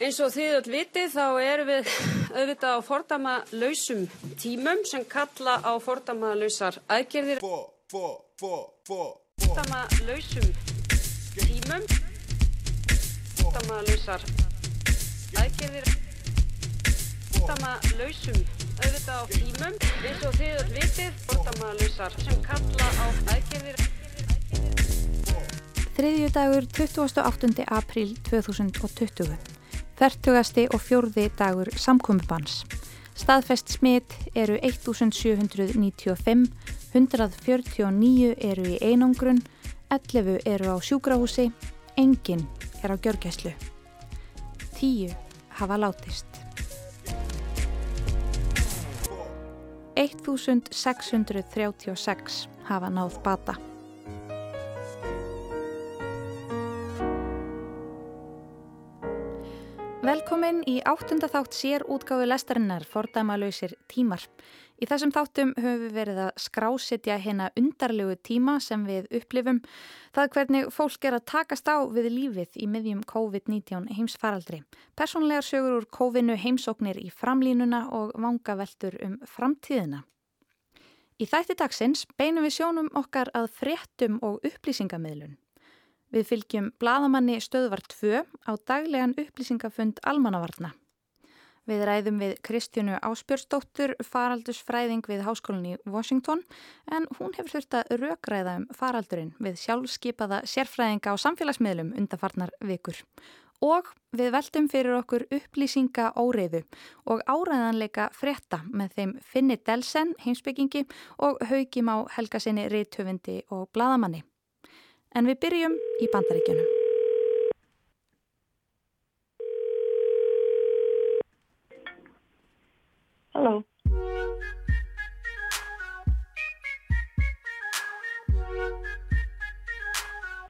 Eins og þið öll vitið þá erum við auðvitað á fordama lausum tímum sem kalla á fordama lausar aðgerðir. Fordama lausum tímum, fordama lausar aðgerðir, fordama lausum auðvitað á tímum eins og þið öll vitið fordama lausar sem kalla á aðgerðir. Þriðju dagur 28. apríl 2020. Fertugasti og fjórði dagur samkomiðbans. Staðfest smitt eru 1795, 149 eru í einangrun, 11 eru á sjúkrahúsi, enginn er á gjörgæslu. 10 hafa látist. 1636 hafa náð bata. Velkomin í áttunda þátt sér útgáfi lestarinnar fordæmalauðsir tímar. Í þessum þáttum höfum við verið að skrásetja hérna undarlegu tíma sem við upplifum. Það hvernig fólk er að takast á við lífið í miðjum COVID-19 heimsfaraldri. Personlegar sögur úr COVID-nu heimsóknir í framlínuna og vangaveltur um framtíðina. Í þætti dagsins beinum við sjónum okkar að fréttum og upplýsingamiðlun. Við fylgjum bladamanni stöðvar 2 á daglegan upplýsingafund almannavarna. Við ræðum við Kristjánu Áspjörsdóttur, faraldusfræðing við Háskólinni Washington, en hún hefur þurft að rökræða um faraldurinn við sjálfskeipaða sérfræðinga á samfélagsmiðlum undarfarnar vikur. Og við veltum fyrir okkur upplýsinga óreiðu og áræðanleika frétta með þeim Finni Delsen, heimsbyggingi og Haugim á Helgasinni Ríðtöfundi og Bladamanni. En við byrjum í bandaríkjunum. Halló.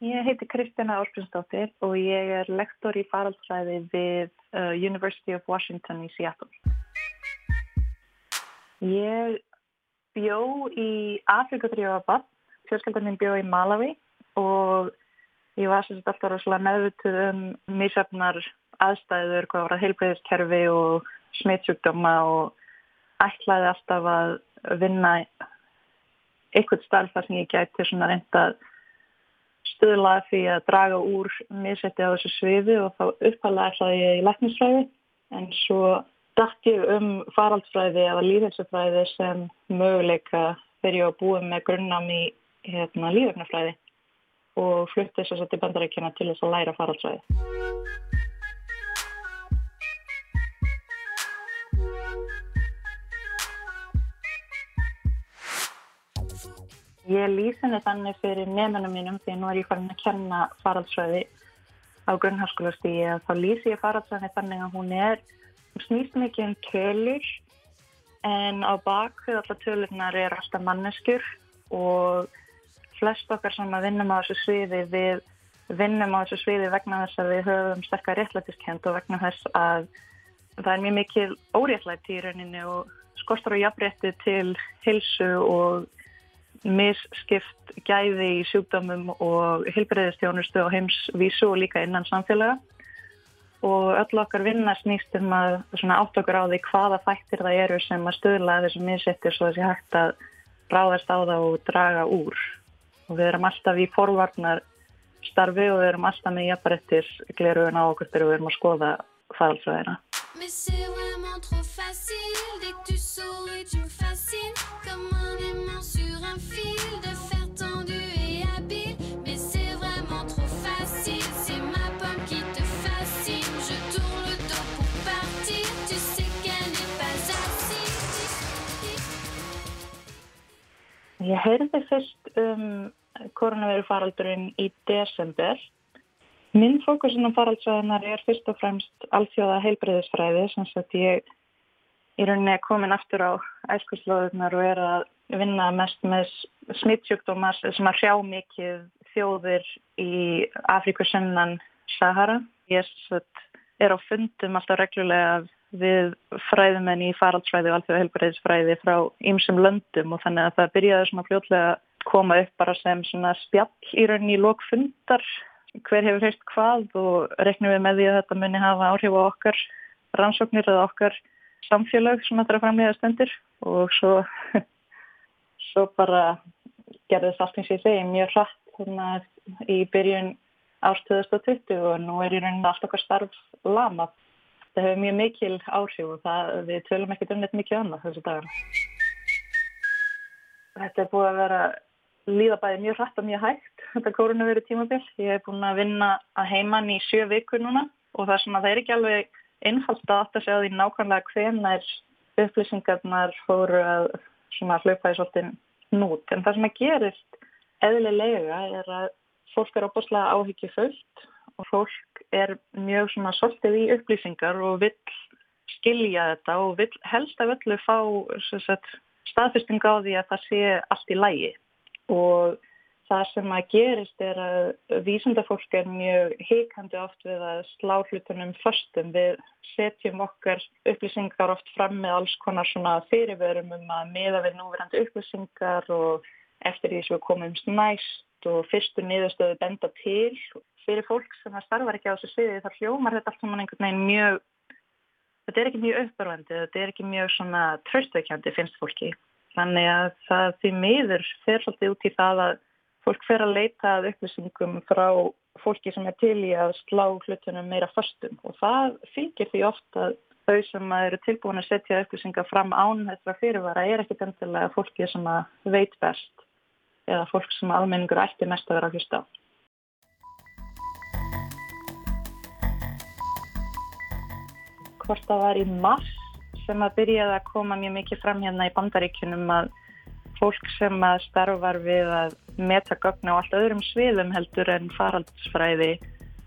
Ég heiti Kristjana Ársbjörnsdóttir og ég er lektor í faraldsræði við uh, University of Washington í Seattle. Ég bjó í Afrika 3 ára bann, fjölskeldarinn bjó í Malawi og ég var sérst alltaf rosalega meðvituð um mísöfnar aðstæður, hvað var að heilbreyðiskerfi og smittsjúkdóma og ætlaði alltaf að vinna eitthvað starf þar sem ég gæti svona reynda stöðla því að draga úr mísetti á þessu sviði og þá uppalega ætlaði ég í læknisfræði. En svo dætt ég um faraldsfræði eða líðhelsefræði sem möguleika ég var búið með grunnam í hérna, líðöfnafræði og flutti þess að til bandarækjana til þess að læra faraldsvæði. Ég lýsi henni þannig fyrir nefnunum mínum því nú er ég farin að kenna faraldsvæði á grunnháskólastígi að þá lýsi ég faraldsvæði þannig að hún er, snýst mikið um tölur en á bakvið allar tölurnar er alltaf manneskjur og flest okkar sem að vinnum á þessu sviði við vinnum á þessu sviði vegna þess að við höfum sterkar réttlætiskend og vegna þess að það er mjög mikil óréttlæti í rauninni og skortar og jafnrétti til hilsu og misskipt gæði í sjúkdómum og hilbreyðistjónustu og heimsvísu og líka innan samfélaga. Og öll okkar vinna snýst um að átt okkur á því hvaða fættir það eru sem að stöðla þessu missettir svo þessi hægt að ráðast á það og draga úr og við erum alltaf í forvarnar starfi og við erum alltaf með jafnbrettir gleruðin á okkur þegar við erum að skoða fælsvæðina. Ég heyrði fyrst um koronaviru faraldurinn í desember. Minn fókusin á faraldsvæðinar er fyrst og fremst alþjóða heilbreyðisfræði sem að ég í rauninni er komin aftur á æskurslóðunar og er að vinna mest með smittsjúkdómar sem að hrjá mikið þjóðir í Afrikusunnan Sahara. Ég er á fundum alltaf reglulega við fræðumenn í faraldsfræði og alþjóða heilbreyðisfræði frá ýmsum löndum og þannig að það byrjaði svona fljótlega koma upp bara sem svona spjall í rauninni í lokfundar hver hefur heilt hvað og reknum við með því að þetta muni hafa áhrif á okkar rannsóknir eða okkar samfélag sem þetta er að framlega stendur og svo, svo bara gerðist allt eins og ég segi mjög hratt í byrjun árs 2020 og nú er í rauninni allt okkar starf lama. Það hefur mjög mikil áhrif og það, við tölum ekkert um þetta mikið annað þessu dagar. Þetta er búið að vera líðabæði mjög hratt og mjög hægt, þetta koronaviru tímabill. Ég hef búin að vinna að heimann í sjö vikur núna og það er svona, það er ekki alveg einfalt að átta sig á því nákvæmlega hvenær upplýsingarnar fóru að svona hlaupa í svolítið nút. En það sem að gerist eðlilega er að fólk er opaslega áhyggju fullt og fólk er mjög svona svolítið í upplýsingar og vill skilja þetta og vill helst af öllu fá sagt, staðfesting á því að það sé allt í lægi og það sem að gerist er að vísendafólk er mjög heikandi oft við að slá hlutunum förstum. Við setjum okkar upplýsingar oft fram með alls konar svona fyrirverum um að miða við núverandi upplýsingar og eftir því sem við komum næst og fyrstu niðurstöðu benda til fyrir fólk sem það starfar ekki á þessu sviði þar hljómar þetta allt saman einhvern veginn mjög þetta er ekki mjög uppörfandi þetta er ekki mjög svona tröstveikjandi finnst fólki þannig að það því miður fer svolítið út í það að fólk fer að leita að upplýsingum frá fólki sem er til í að slá hlutunum meira fastum og það fylgir því ofta að þau sem eru tilbúin að setja upplýsingar fram án þessara fyrirvara er ekkit endilega fólki sem veit best eða fólk sem almenningur ætti mest að vera að hlusta á. Hvort það var í mars sem að byrjaði að koma mjög mikið fram hérna í bandaríkunum að fólk sem að starfar við að meta gögna á allt öðrum sviðum heldur en faraldsfræði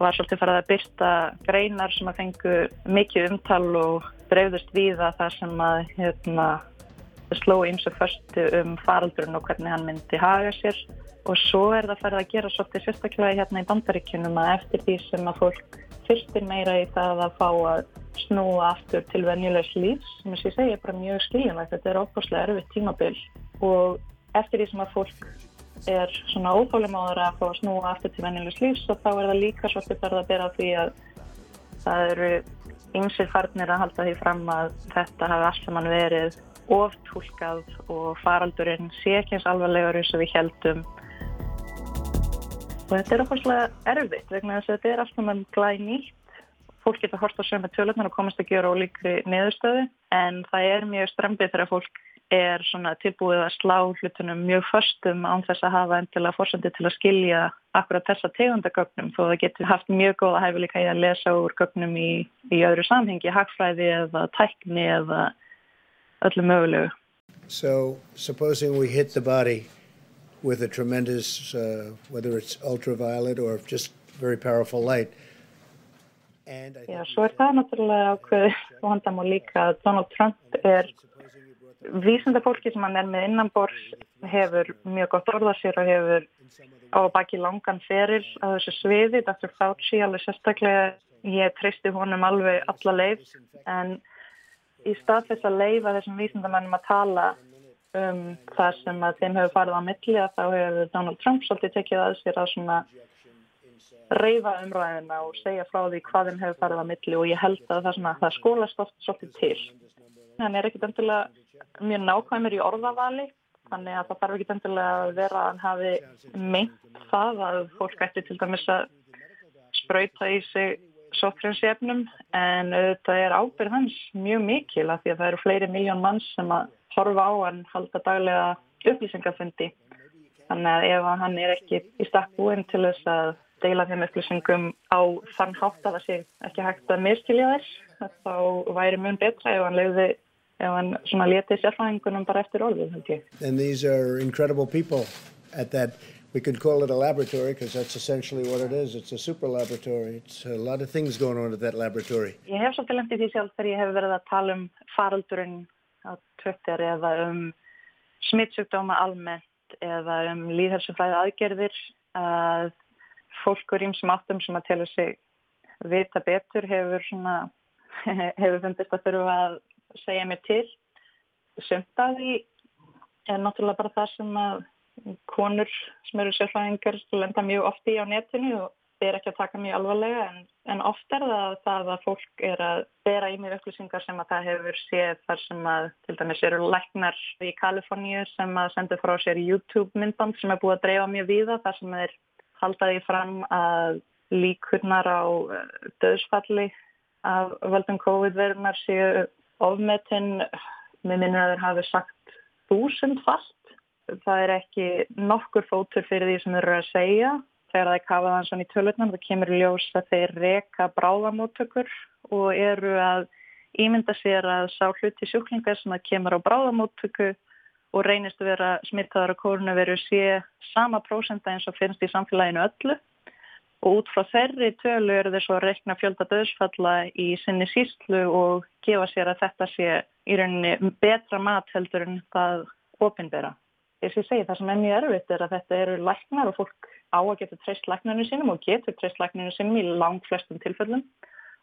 var svolítið farið að byrta greinar sem að fengu mikið umtal og dreifðust við að það sem að hérna, sló eins og förstu um faraldurinn og hvernig hann myndi haga sér. Og svo er það farið að gera svolítið sérstaklega hérna í bandaríkunum að eftir því sem að fólk fyrstir meira í það að fá að snúa aftur til venjulegs lífs. Sem ég segi bara mjög skiljanlegt þetta er óbúslega erfitt tímabil. Og eftir því sem að fólk er svona það að fá að snúa aftur til venjulegs lífs og þá er það líka svolítið farið að bera því að það eru ymsir farnir að halda því fram að þetta hafi allt saman verið oftúlkað og faraldurinn sé ekki eins alvarlegur eins og við heldum og þetta er okkurslega erfitt vegna þess að þetta er alltaf með glæð nýtt fólk getur hort á sömu tölunar og komast að gera ólíkri neðurstöðu en það er mjög strempið þegar fólk er tilbúið að slá hlutunum mjög förstum án þess að hafa endilega fórsöndi til að skilja akkurat þessa tegundagögnum þó það getur haft mjög góða hæfileika í að lesa úr gögnum í, í öðru samhengi, hagfræði eða tækni eða öllu mögulegu. So, supposing we hit the body with a tremendous, uh, whether it's ultraviolet or just very powerful light. Já, svo er það náttúrulega ákveð vandamál líka að Donald Trump er vísenda fólki sem hann er með innanbors hefur mjög gott orða sér og hefur á baki langan feril á þessu sviði, Dr. Fauci alveg sérstaklega, ég treysti honum alveg alla leið en í stað þess að leifa þessum vísendamennum að tala um það sem að þeim hefur farið á milli að þá hefur Donald Trump svolítið tekið að sér að svona reyfa umræðina og segja frá því hvað þeim hefur farið á milli og ég held að það, svona, það skólast oft svolítið til. Þannig er ekkit endilega mjög nákvæmur í orðavali þannig að það þarf ekkit endilega að vera að hann hafi meint það að fólk ætti til dæmis að spröyta í sig sótfrjónsefnum en þetta er ábyrð hans mjög mikil af því að það eru fleiri miljón manns sem að horfa á hann halda daglega upplýsingafundi. Þannig að ef hann er ekki í stakk búinn til þess að deila þeim upplýsingum á þann hátt að það sé ekki hægt að miskilja þess þá væri mjög betra ef hann leiði ef hann svona letið sérfæðingunum bara eftir orðið. And these are incredible people at that we could call it a laboratory because that's essentially what it is. It's a super laboratory. It's a lot of things going on at that laboratory. Ég hef svolítið lendið því sjálf þegar ég hef verið að tala um faraldurinn á Twitter eða um smittsugdóma almennt eða um líðhelsufræði aðgerðir að fólkur ímsum áttum sem að telur sig vita betur hefur svona hefur fundist að þurfa að segja mér til sömndaði er náttúrulega bara það sem að konur sem eru sérfræðingar lenda mjög ofti á netinu og ber ekki að taka mjög alvarlega en, en oft er það það að fólk er að bera í mig upplýsingar sem að það hefur séð þar sem að til dæmis eru læknar í Kaliforníu sem að sendu frá sér YouTube myndband sem er búið að dreifa mjög víða þar sem þeir haldaði fram að líkurnar á eh, döðsfalli af völdum COVID-verunar séu ofmetinn með minna að þeir hafi sagt þúsund fast. Það er ekki nokkur fótur fyrir því sem þeir eru að segja. Þegar það er kafað hans í tölutnan það kemur ljós að þeir reka bráðamóttökur og eru að ímynda sér að sá hluti sjúklingar sem að kemur á bráðamóttöku og reynist að vera smittaðar á kórunu veru sé sama prósenda eins og finnst í samfélaginu öllu og út frá þeirri tölu eru þeir svo að rekna fjölda döðsfalla í sinni síslu og gefa sér að þetta sé í rauninni betra mat heldur en það ofinbera. Þess að ég segi það sem er mjög erfitt er að þetta eru læknar og fólk á að geta treyst læknarnu sínum og getur treyst læknarnu sínum í lang flestum tilfellum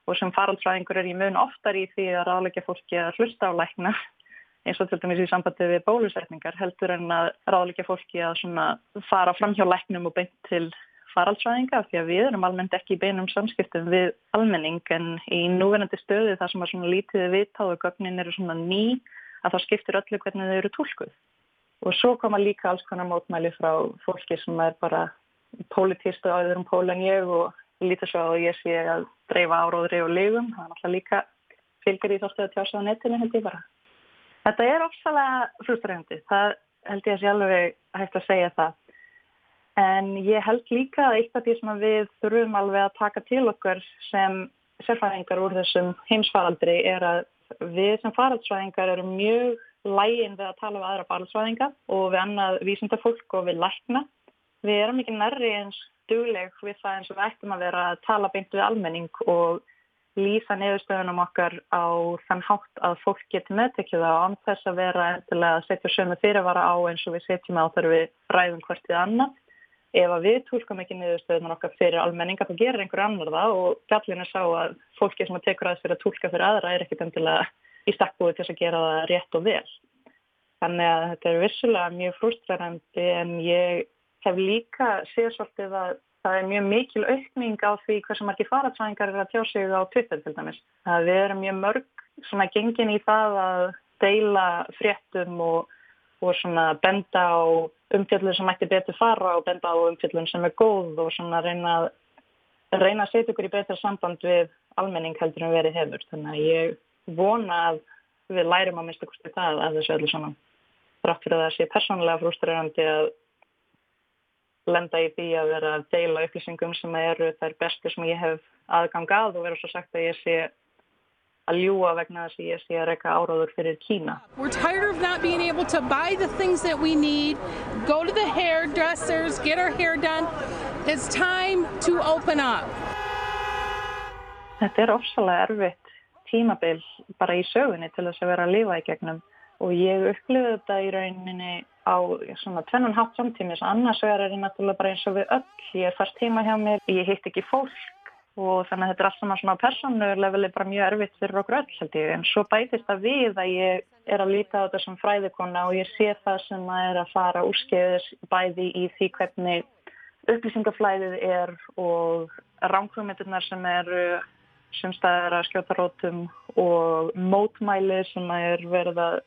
og sem faraldsræðingur er í mun oftar í því að ráðleika fólki að hlusta á lækna eins og til dæmis í sambandi við bólusetningar heldur en að ráðleika fólki að fara fram hjá læknum og beint til faraldsvæðinga því að við erum almennt ekki í beinum samskiptum við almenning en í núvenandi stöðu það sem svona lítið viðtáð og gögnin eru ný að það skiptir öllu hvernig þau eru tólkuð. Og svo koma líka alls konar mótmæli frá fólki sem er bara politist og áður um pól en ég og lítið svo að ég sé að dreifa áróðri og legum. Það er alltaf líka fylgir í þáttu að tjása á netinu held ég bara. Þetta er ofsalega frustrandi. Það held ég að sjálfur hægt að segja það. En ég held líka að eitt af því sem við þurfum alveg að taka til okkar sem sérfæðingar úr þessum heimsfaraldri er að við sem faraldsvæðingar erum mjög lægin við að tala um aðra faraldsvæðinga og við annað vísindafólk og við lækna. Við erum ekki nærri eins dugleg við það eins og við ættum að vera að tala beint við almenning og lýsa neðustöðunum okkar á þann hátt að fólk geti meðtekið það án þess að vera endilega að setja sömu fyrirvara á eins og við setjum á þegar við ræðum hvert við annað ef að við tólkum ekki niðurstöðunar okkar fyrir almenninga þá gerir einhver annar það og gallin er sá að fólki sem að tekur aðeins fyrir að tólka fyrir aðra er ekkit endilega í stakkbúið til að gera það rétt og vel. Þannig að þetta er vissulega mjög frustrærandi en ég hef líka séð svolítið að það er mjög mikil aukning á því hversu margir faratsvæðingar er að tjá sig á Twitter til dæmis. Það erum mjög mörg svona gengin í það að deila fréttum og, og svona benda á umfjöldun sem ætti betur fara og benda á umfjöldun sem er góð og svona reyna að, reyna að setja ykkur í betra samband við almenning heldur en verið hefur. Þannig að ég vona að við lærum að mista kosti það að þessu öllu saman. Þrátt fyrir að það sé persónulega frústrerandi að lenda í því að vera að deila upplýsingum sem eru þær bestu sem ég hef aðgang að og vera svo sagt að ég sé að ljúa vegna þess að ég sé að reyka áráður fyrir Kína. We're tired of not being able to buy the things that we need, go to the hairdressers, get our hair done. It's time to open up. Þetta er ofsalega erfitt tímabil bara í sögunni til þess að vera að lifa í gegnum. Og ég upplifði þetta í rauninni á svona tvennun hátt samtímis. Annars er ég náttúrulega bara eins og við öll. Ég er fast tíma hjá mér, ég hitt ekki fólk. Og þannig að þetta er allt saman svona persónuleveli bara mjög erfitt fyrir okkur öll held ég. En svo bætist það við að ég er að líta á þetta sem fræðikona og ég sé það sem að er að fara úrskeiðis bæði í því hvernig upplýsingaflæðið er og rámkvömyndirnar sem eru sem staðir að skjóta rótum og mótmæli sem er verið að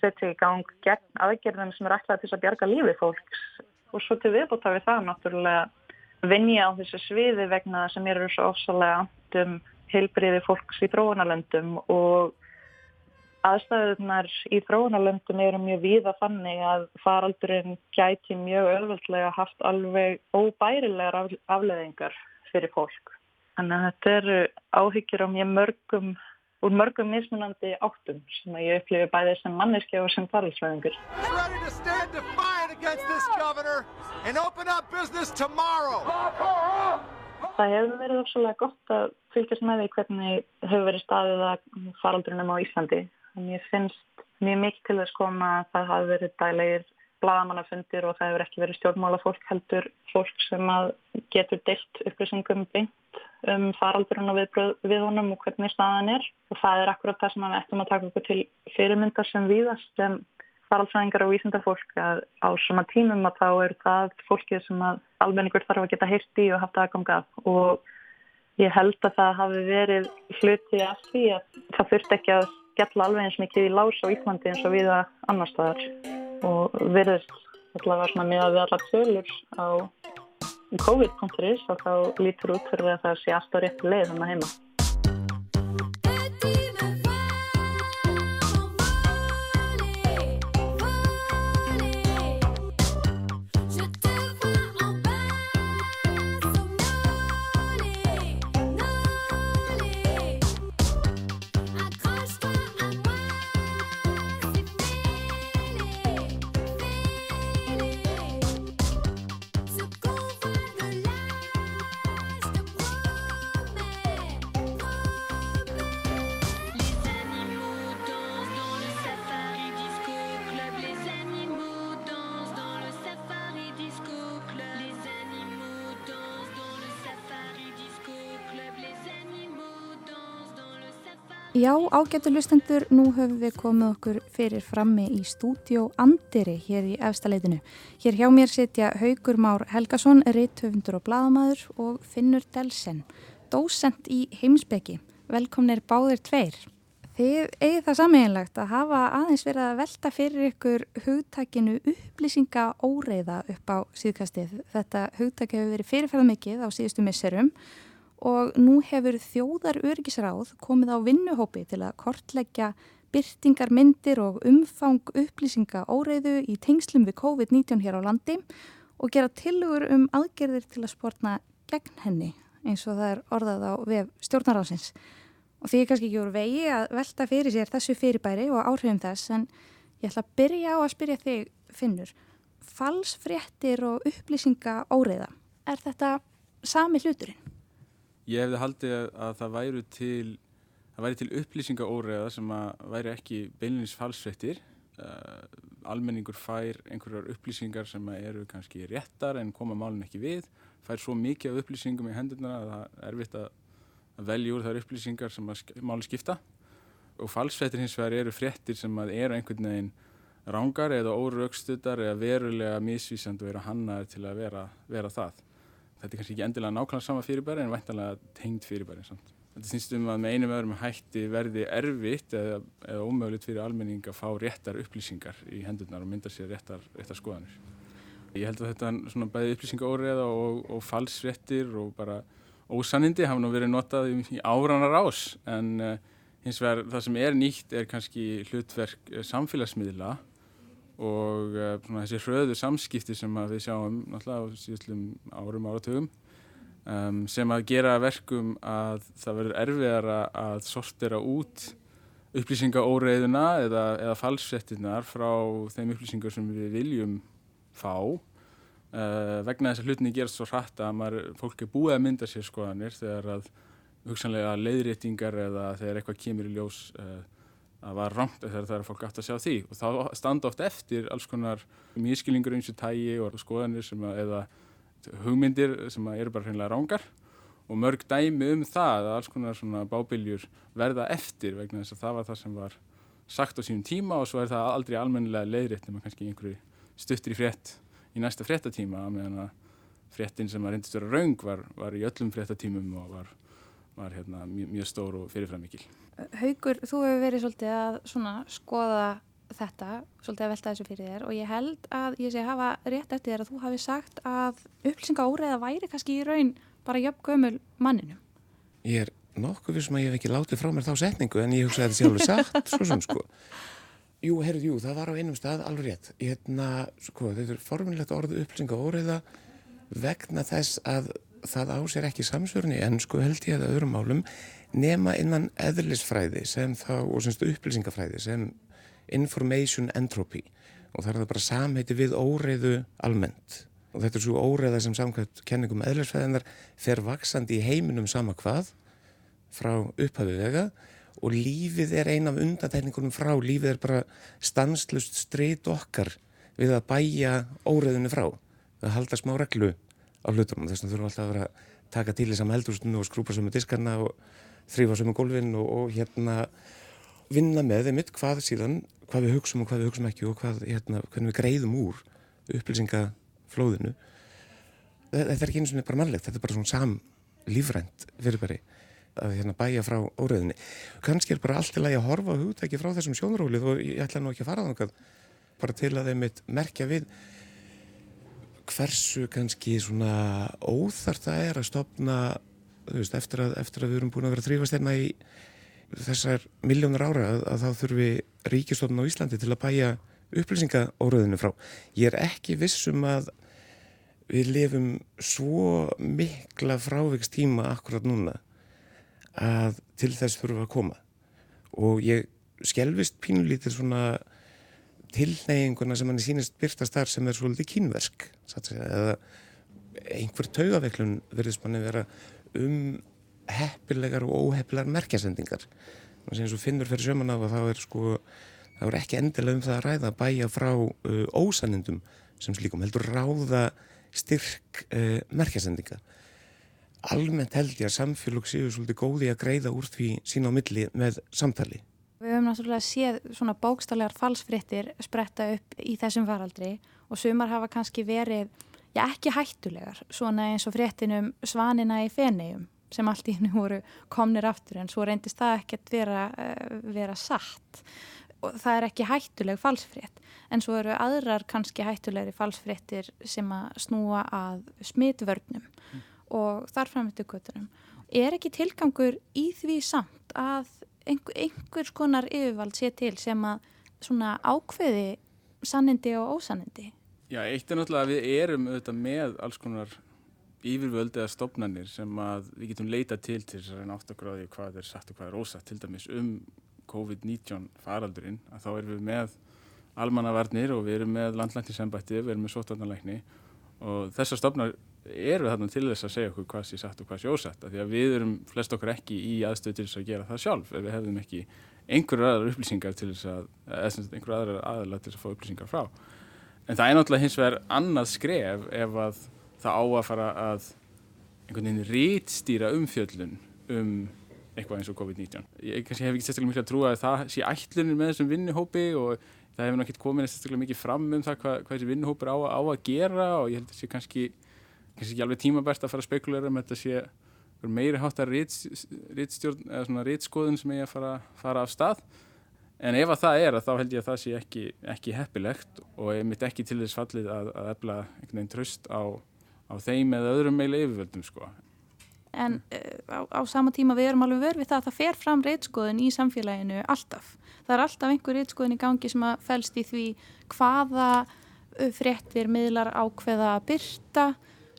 setja í gang gegn aðgerðum sem er ætlað til að bjarga lífi fólks og svo til viðbútt hafið það náttúrulega vinja á þessu sviði vegna sem eru svo ofsalega um heilbriði fólks í þróunarlöndum og aðstæðunar í þróunarlöndum eru mjög víða þannig að faraldurinn gæti mjög öðvöldlega haft alveg óbærilegar afleðingar fyrir fólk. Þannig að þetta eru áhyggjur á mjög mörgum úr mörgum mismunandi áttum sem að ég upplifi bæði sem manneski og sem faraldsvæðingur. Það hefur verið ofsalega gott að fylgjast með því hvernig hefur verið staðið að faraldurinnum á Íslandi. Þannig ég finnst mjög mikið til þess koma að það hafi verið dælegir bladamannafundir og það hefur ekki verið stjórnmála fólk heldur fólk sem getur deilt upplýsingum beint um faraldurinn og við, við honum og hvernig staðan er. Og það er akkurat það sem við ættum að taka okkur til fyrirmyndar sem viðast sem faraldsvæðingar og vísindafólk að á svona tímum að þá er það fólkið sem að almenningur þarf að geta heyrt í og haft aðgangað og ég held að það hafi verið hluti af því að það þurft ekki að skella alveg eins mikið í lás á Íslandi eins og við að annar staðar og verðist allavega svona með að við allar tölur á COVID.is og þá lítur út fyrir að það sé alltaf rétt leið þannig heima. Ágættu hlustendur, nú höfum við komið okkur fyrir frammi í stúdjó Andiri hér í efstaleitinu. Hér hjá mér sitja Haugur Már Helgason, reithöfundur og bladamæður og Finnur Delsen, dósent í heimsbyggi. Velkomnir báðir tveir. Þið eigið það sammeginlegt að hafa aðeins verið að velta fyrir ykkur hugtakinu upplýsinga óreiða upp á síðkastið. Þetta hugtak hefur verið fyrirferða mikið á síðustu misserum og nú hefur þjóðar örgisráð komið á vinnuhópi til að kortleggja byrtingar myndir og umfang upplýsinga óreiðu í tengslum við COVID-19 hér á landi og gera tilugur um aðgerðir til að spórna gegn henni eins og það er orðað á vef stjórnarásins. Og því er kannski ekki úr vegi að velta fyrir sér þessu fyrirbæri og áhrifum þess en ég ætla að byrja á að spyrja þig Finnur. Falsfréttir og upplýsinga óreiða, er þetta sami hluturinn? Ég hefði haldið að það væri til, til upplýsingaóreða sem að væri ekki beinleins falsfrettir. Uh, almenningur fær einhverjar upplýsingar sem eru kannski réttar en koma málun ekki við. Fær svo mikið af upplýsingum í hendurna að það er erfitt að, að velja úr þar upplýsingar sem máli skipta. Og falsfrettir hins vegar eru frettir sem eru einhvern veginn rángar eða óraugstöldar eða verulega misvísand og eru hannaðir til að vera, vera það þetta er kannski ekki endilega nákvæmlega sama fyrirbæri en væntalega tengd fyrirbæri samt. Þetta snýst um að með einum öðrum hætti verði erfitt eða, eða ómögulegt fyrir almenning að fá réttar upplýsingar í hendurnar og mynda sér réttar, réttar skoðanir. Ég held að þetta svona bæði upplýsingaóriða og, og falsréttir og bara ósanindi hafa nú verið notað í áranar ás en uh, hins vegar það sem er nýtt er kannski hlutverk uh, samfélagsmiðla og uh, svona, þessi hröðu samskipti sem við sjáum náttúrulega á síðustlum árum áratugum um, sem að gera verkum að það verður erfiðar að sortera út upplýsingaóreiðuna eða, eða falsettinnar frá þeim upplýsingar sem við viljum fá uh, vegna þess að hlutinni gerast svo hratt að maður, fólk er búið að mynda sér skoðanir þegar að hugsanlega leiðréttingar eða þegar eitthvað kemur í ljós uh, að var rámt þegar það er fólk aftur að sjá því. Og þá standa oft eftir alls konar mískilingur eins og tægi og skoðanir að, eða hugmyndir sem eru bara hreinlega rángar og mörg dæmi um það að alls konar svona bábiljur verða eftir vegna þess að það var það sem var sagt á sínum tíma og svo er það aldrei almennilega leiðrétt nema kannski einhverju stuttir í frétt í næsta fréttatíma meðan að fréttin sem var reyndist að vera raung var, var í öllum fréttatímum og var var hérna, mjög, mjög stór og fyrirframikil. Haugur, þú hefur verið svolítið að skoða þetta, svolítið að velta þessu fyrir þér og ég held að ég sé að hafa rétt eftir þér að þú hafi sagt að upplýsinga óreiða væri kannski í raun bara jöfn gömul manninu. Ég er nokkuð við sem um að ég hef ekki látið frá mér þá setningu en ég hugsa að þetta sé alveg sagt, svo sem sko. Jú, heyrðu, jú, það var á einum stað alveg rétt. Ég hérna, sko, þetta er formunlegt orðu upplýsinga óreiða vegna þess að það á sér ekki samsvörni en sko held ég að öðrum málum nema innan eðlisfræði sem þá, og semst upplýsingafræði sem information entropy. Og það er það bara samheiti við óreiðu almennt. Og þetta er svo óreiða sem samkvæmt kenningum eðlisfræðinar fer vaksandi í heiminum sama hvað frá upphafi vega og lífið er ein af undatækningunum frá, lífið er bara stanslust streyt okkar við að bæja óreiðinu frá, að halda smá reglu á hlutunum. Þess vegna þurfum við alltaf að vera að taka til í sama heldurstunu og skrúpa sömu diskarna og þrýfa sömu gólfin og, og hérna vinna með þeim mitt hvað síðan hvað við hugsaum og hvað við hugsaum ekki og hvað, hérna, hvernig við greiðum úr upplýsingaflóðinu. Þetta er ekki eins og bara mannlegt þetta er bara svona sam lífrænt fyrirbæri að hérna bæja frá óriðinni kannski er bara allt til að ég horfa á hugtæki frá þessum sjónrólið og ég ætla nú ekki að fara þangað bara til að þeim mitt merkja við hversu kannski svona óþart það er að stopna veist, eftir, að, eftir að við erum búin að vera þrýfast hérna í þessar miljónur ára að, að þá þurfi ríkistofn á Íslandi til að bæja upplýsingaóruðinu frá. Ég er ekki vissum að við lifum svo mikla frávegstíma akkurat núna að til þess þurfa að koma og ég skjelvist pínulítið svona tilneyinguna sem hann sínist byrtast þar sem er svolítið kínversk eða einhver taugaveiklun verðist manni vera um heppilegar og óheppilegar merkjasendingar. Og finnur fyrir söman af að það er sko það er ekki endilega um það að ræða að bæja frá uh, ósanindum sem slíkum heldur ráða styrk uh, merkjasendinga. Almennt held ég að samfélag séu svolítið góði að greiða úr því sína á milli með samtali Við höfum náttúrulega séð svona bókstallegar falsfrittir spretta upp í þessum faraldri og sumar hafa kannski verið, já ekki hættulegar, svona eins og frittinum svanina í fenegjum sem allt í hennu voru komnir aftur en svo reyndist það ekkert vera, uh, vera satt og það er ekki hættuleg falsfritt en svo eru aðrar kannski hættulegri falsfrittir sem að snúa að smitvörnum mm. og þarframötu göttunum. Er ekki tilgangur í því samt að einhver, einhvers konar yfirvald sé til sem að svona ákveði sannindi og ósannindi? Já, eitt er náttúrulega að við erum auðvitað með alls konar yfirvöld eða stopnarnir sem að við getum leita til til þess að reyna áttagráði hvað er satt og hvað er ósatt til dæmis um COVID-19 faraldurinn að þá erum við með almannavarnir og við erum með landlæknisembætti, við erum með sótarnalækni og þessar stopnar eru þarna til þess að segja okkur hvað sé satt og hvað sé ósatt af því að við erum flest okkur ekki í aðstöð til þess að gera það sjálf ef við hefðum ekki einhverjar aðrar upplýsingar til þess að einhverjar aðrar aðlar til þess að fá upplýsingar frá en það er náttúrulega hins vegar annað skref ef að það á að fara að einhvern veginn rítstýra umfjöllun um eitthvað eins og COVID-19. Ég kannski hef ekki sérstaklega miklu að trúa að það sé ætlunir með þessum vinnuhópi og það hefur náttúrulega komið sérstaklega mikið fram um það hvað, hvað þessi vinnuhópur á, á að gera og ég held að það sé kannski kannski ekki alveg tímabært að fara að spekulera um þetta sé meiri hátt að rítskoðun sem ég að fara, fara af stað en ef að það er að þá held ég að það sé ekki, ekki heppilegt og ég mitt ekki til þess fallið að, að efla einhvern veginn tröst á, á þeim eða öðrum meili yfirvöldum sko. En uh, á, á sama tíma við erum alveg verið við það að það fer fram rítskoðun í samfélaginu alltaf. Það er alltaf einhver rítskoðun í gangi sem að fælst í því hvaða fréttir miðlar ákveða að byrta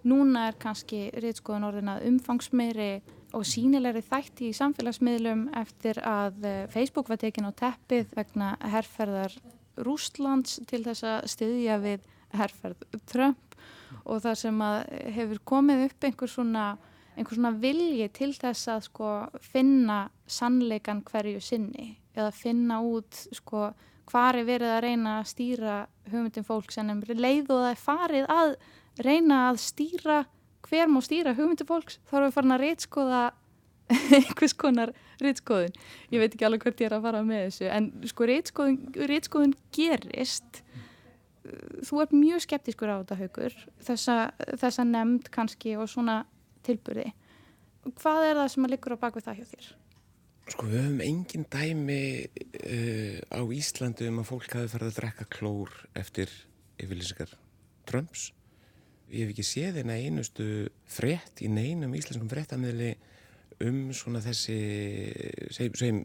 Núna er kannski reytskoðun orðin að umfangsmeiri og sínilegri þætti í samfélagsmiðlum eftir að eh, Facebook var tekin á teppið vegna herrferðar Rústlands til þess að styðja við herrferð Trump. Og það sem að hefur komið upp einhver svona, einhver svona vilji til þess að sko finna sannleikan hverju sinni eða finna út sko hvar er verið að reyna að stýra hugmyndin fólk sem leið og það er farið að reyna að stýra hver má stýra hugmyndu fólks? Þá erum við farin að reytskoða einhvers konar reytskoðun ég veit ekki alveg hvert ég er að fara með þessu en sko reytskoðun, gerist. Þú ert mjög skeptiskur á þetta haugur þessa, þessa nefnd kannski og svona tilbyrði hvað er það sem að liggur á bakvið það hjá þér? Sko við höfum engin dæmi uh, á Íslandu um að fólk hafi farið að drekka klór eftir yfirlýsingar Trumps ég hef ekki séð eina einustu frett í neinum íslenskum frettamöðli um svona þessi segjum, segjum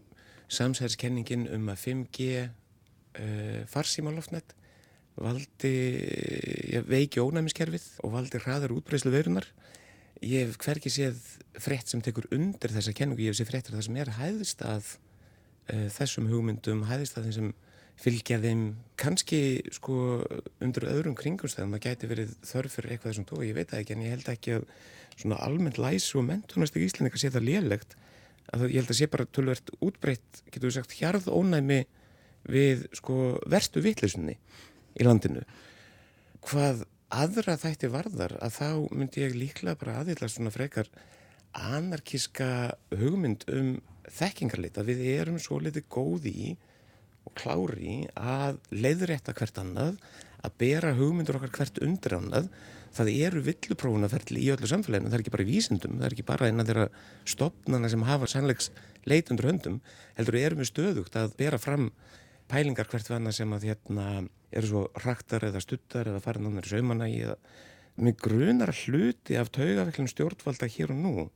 samsæðiskenningin um að 5G uh, farsímaloftnett valdi ja, veiki ónæmiskerfið og valdi hraðar útbreyslu veirunar ég hef hverki séð frett sem tekur undir þessa kenningu, ég hef séð frettir það sem er hæðist að uh, þessum hugmyndum, hæðist að þeim sem fylgja þeim kannski sko undir öðrum kringumstæðum. Það gæti verið þörf fyrir eitthvað þessum tói, ég veit það ekki en ég held ekki að svona almennt læsu og mentunastik íslendingar sé það lélegt. Að ég held að sé bara tölvert útbreytt, getur við sagt, hjarð ónæmi við sko verstu vittlusunni í landinu. Hvað aðra þætti varðar að þá myndi ég líklega bara aðeila svona frekar anarkiska hugmynd um þekkingarleita við erum svo litið góði í og klári að leiðrétta hvert annað, að bera hugmyndur okkar hvert undir annað. Það eru villuprófunaferli í öllu samfélaginu, það er ekki bara í vísindum, það er ekki bara innan þeirra stopnana sem hafa sannleiks leit undir höndum, heldur erum við stöðugt að bera fram pælingar hvert við annað sem að hérna eru svo raktar eða stuttar eða farin annar saumanægi eða með grunar hluti af taugafellum stjórnvalda hér og nú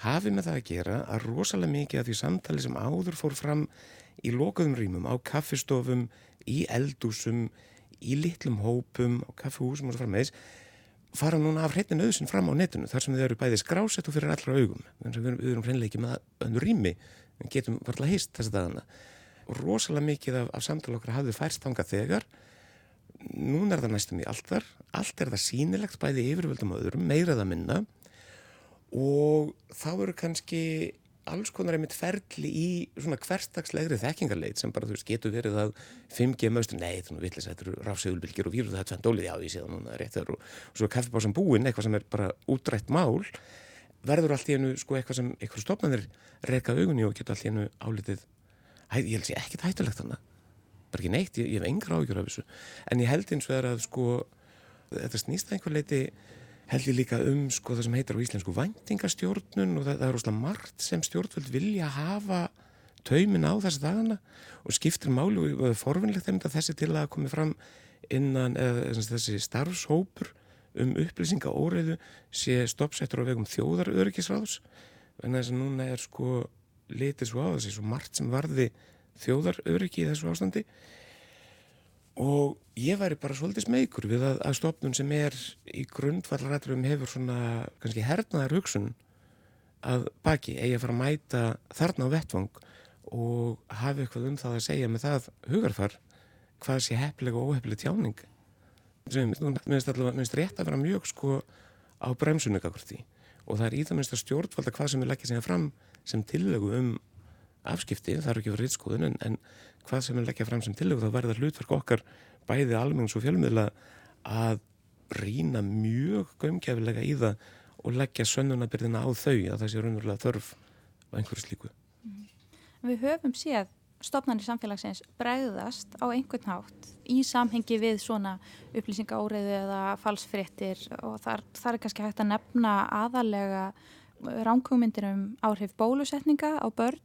hafi með það að gera að rosalega mikið af því samtali sem áður fór fram í lokaðum rýmum á kaffistofum, í eldúsum, í litlum hópum, á kaffihúsum og svo frammeðis fara núna af hreitin auðsinn fram á netinu þar sem þau eru bæði skrásett og fyrir allra augum. Þannig að við, erum hreinlega ekki með öndur rými við getum varlega heist þess að dagana. Og rosalega mikið af, af samtala okkar hafði færst þanga þegar. Núna er það næstum í allt þar. Allt er það sínilegt bæði yfirvöldum öðrum, meiraða minna. Og þá eru kannski alls konar einmitt ferli í svona hverstagslegri þekkingarleit sem bara þú veist getur verið að 5G möstur, nei þannig villis þetta eru rafsegulbylgir og výrðu það tvent ólið já ég sé það núna rétt og, og svo kaffibásan búin eitthvað sem er bara útrætt mál verður allt í hennu sko eitthvað sem eitthvað stofnanir reyka augunni og getur allt í hennu álitið ég held ég ekkert hættulegt þannig bara ekki neitt, ég, ég hef engra ágjör af þessu. En ég held eins og það er að sko þetta snýst að einhver leiti held ég líka um sko það sem heitir á íslensku væntingastjórnun og það, það er rosalega margt sem stjórnvöld vilja hafa taumin á þessu dagana og skiptir máli og það forvinnlegt þeim að þessi til að komi fram innan eða þessi starfshópur um upplýsinga óreiðu sé stoppsettur á vegum þjóðaröryggisráðs. En þess að núna er sko litið svo á þessi svo margt sem varði þjóðaröryggi í þessu ástandi og ég væri bara svolítið smeykur við að, að stopnum sem er í grundvallarætturum hefur svona kannski hernaðar hugsun að baki eigi að fara að mæta þarna á vettvang og hafi eitthvað um það að segja með það hugarfar hvað sé hefnilega og óhefnilega tjáning. Sem minnst allavega minnst rétt að vera mjög sko á bremsunugakvörti og það er í það minnst að stjórnvalda hvað sem við leggja segja fram sem tillögu um afskipti, það eru ekki verið reytskóðun en, en hvað sem við leggja fram sem tillögu þá verður hlutverk okkar bæði almenns og fjölmiðla að rína mjög gömgefilega í það og leggja sönnunabyrðina á þau að það sé raunverulega þörf á einhverju slíku. Við höfum séð stopnarnir samfélagsins bregðast á einhvern hátt í samhengi við svona upplýsingaóriðu eða falsfréttir og þar, þar er kannski hægt að nefna aðalega ránkugmyndir um áhrif bólusetninga á börn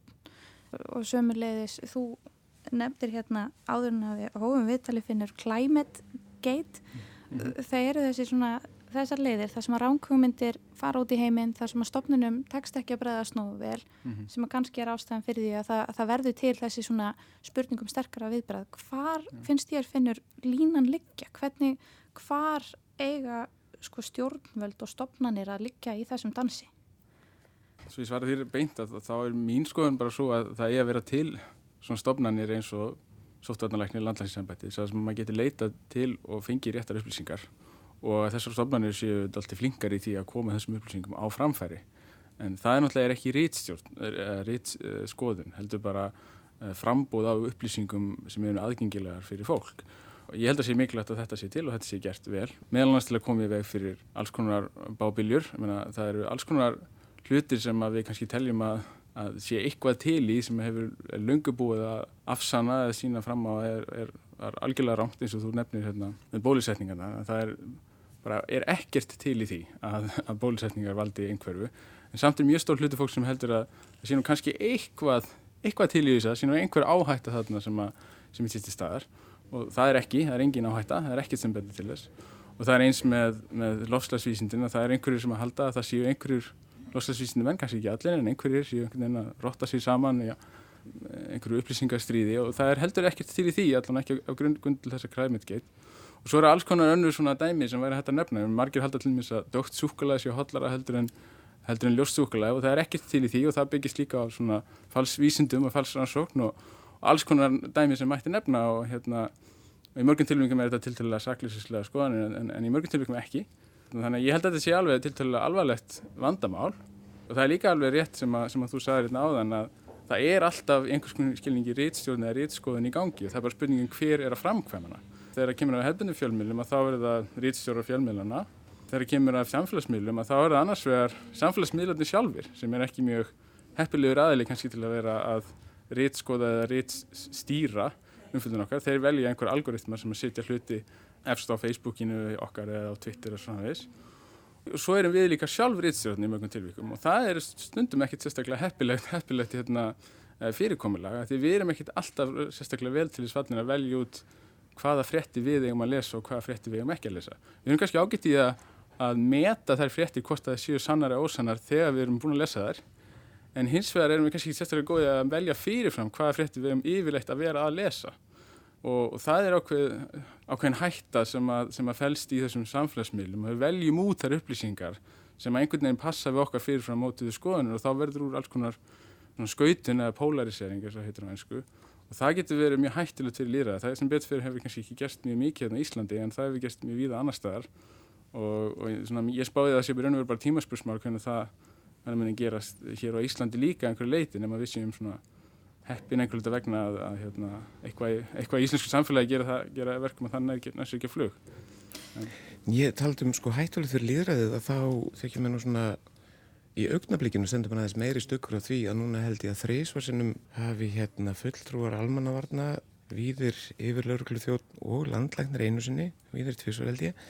og sömurleiðis þú nefndir hérna áður en að við hófum viðtali finnur Climate Gate mm -hmm. það eru þessi svona þessar leiðir þar sem að ránkugmyndir fara út í heiminn þar sem að stopnunum tekst ekki að bregðast nógu vel mm -hmm. sem að kannski er ástæðan fyrir því að það, að það verður til þessi svona spurningum sterkara viðbregð hvar mm. finnst ég að finnur línan liggja hvernig, hvar eiga sko stjórnvöld og stopnanir að liggja í þessum dansi Svo ég svara þér beint að þá er mín skoðun bara svo að það er að vera til svona stofnanir eins og sóttvarnalæknir landlæsinsambætti þess að maður getur leita til og fengi réttar upplýsingar. Og þessar stofnanir séu alltaf flinkar í því að koma þessum upplýsingum á framfæri. En það er náttúrulega ekki rítskoðun heldur bara frambóð á upplýsingum sem eru aðgengilegar fyrir fólk. Og ég held að sé mikilvægt að þetta sé til og þetta sé gert vel meðal annars til að koma í veg fyrir alls konar bábiljur. Það eru alls konar hlutir sem við kannski teljum að, að sé eitthvað til í sem hefur lungubúið að afsanna eða sína fram á er, er, er algjörlega rámt eins og þú nefnir hérna, með bólusetningarna. Það er, bara, er ekkert til í því að, að bólusetningar valdi einhverfu. En samt er mjög stór hluti fólk sem heldur að það nú kannski eitthvað, eitthvað til í þess að nú einhver áhætta þarna sem, sem er sýtt í staðar. Og það er ekki, það er engin áhætta, það er ekkert sem betur til þess. Og það er eins með, með lofslagsvísindin að það er einhverjur sem að halda að það séu einhverjur loslasvísindi menn, kannski ekki allir en einhverjir séu einhvern veginn að rotta sér saman í einhverju upplýsingarstríði og það er heldur ekkert til í því, allan ekki á grund til þess að climate gate og svo eru alls konar önnur svona dæmi sem væri hægt að nefna margir halda til mér að dögt súkulega séu hotlara heldur en, en ljóssúkulega og það er ekkert til í því og það byggist líka á svona falsvísindum og falsrannsókn og, og alls konar dæmi sem mætti nefna og hérna og í mörgum tilvíkum er þetta tiltölulega saklýsislega skoðanir en, en í mörgum tilvíkum ekki Þannig að ég held að þetta sé alveg tiltölulega alvarlegt vandamál og það er líka alveg rétt sem að, sem að þú sagði hérna áðan að það er alltaf einhvers konar skilningi rítstjórn eða rítskoðun í gangi og það er bara spurningin hver er að framkvæmuna. Þegar það kemur af hefðbundum fjölmjölum að þá er það rítstjóra fjölmjölana. Þegar það kemur af samfélagsmiðlum að þá er það annars vegar samfélagsmiðlarnir sjálfur sem er ekki mjög heppilegur aðli kannski til að vera að rítskoða eða rítstýra umfjöldun okkar, þeir velja einhver algoritmar sem að setja hluti efst á Facebookinu okkar eða á Twitter og svona þess og svo erum við líka sjálf rýtstjórn í mjögum tilvíkum og það er stundum ekkit sérstaklega heppilegt, heppilegt hérna, eh, fyrirkomulega því við erum ekkit alltaf sérstaklega vel til þess fallin að velja út hvaða frétti við eigum að lesa og hvaða frétti við eigum ekki að lesa. Við erum kannski ágætt í að, að meta þær frétti hvort það séu sannar eða ósannar þegar við erum búin að lesa þær. En hins vegar erum við kannski sérstaklega góðið að velja fyrirfram hvaða frétti við eigum yfirleitt að vera að lesa og, það er ákveð, ákveðin hætta sem að, sem að felst í þessum samfélagsmiðlum. Við veljum út þær upplýsingar sem að einhvern veginn passa við okkar fyrirfram mótiðu skoðunir og þá verður úr alls konar skautin eða polarisering og það getur verið mjög hættilegt fyrir líra það sem betur fyrir hefur kannski ekki gerst mjög mikið hérna í Íslandi en það hefur gerst mjög víða annar staðar. Og, og svona, ég spáði það að sé byrjun verið bara tímaspursmál hvernig það verður muni gerast hér á Íslandi líka einhverju leiti nema við séum svona heppin einhverju þetta vegna að, að hérna, eitthvað, eitthvað í íslensku samfélagi gera, það, gera verkum að þannig er næstu ekki að flug en. Ég taldi um sko hættulegt fyrir líðræðið að þá þekkjum við nú svona í augnablikinu sendur maður aðeins meiri stökkur á því að núna held ég að þrísvarsinnum hafi hérna fulltrúar almannavarna viðir yfir lauruglu þjótt og landlæknir einu sinni, viðir tvísvar held ég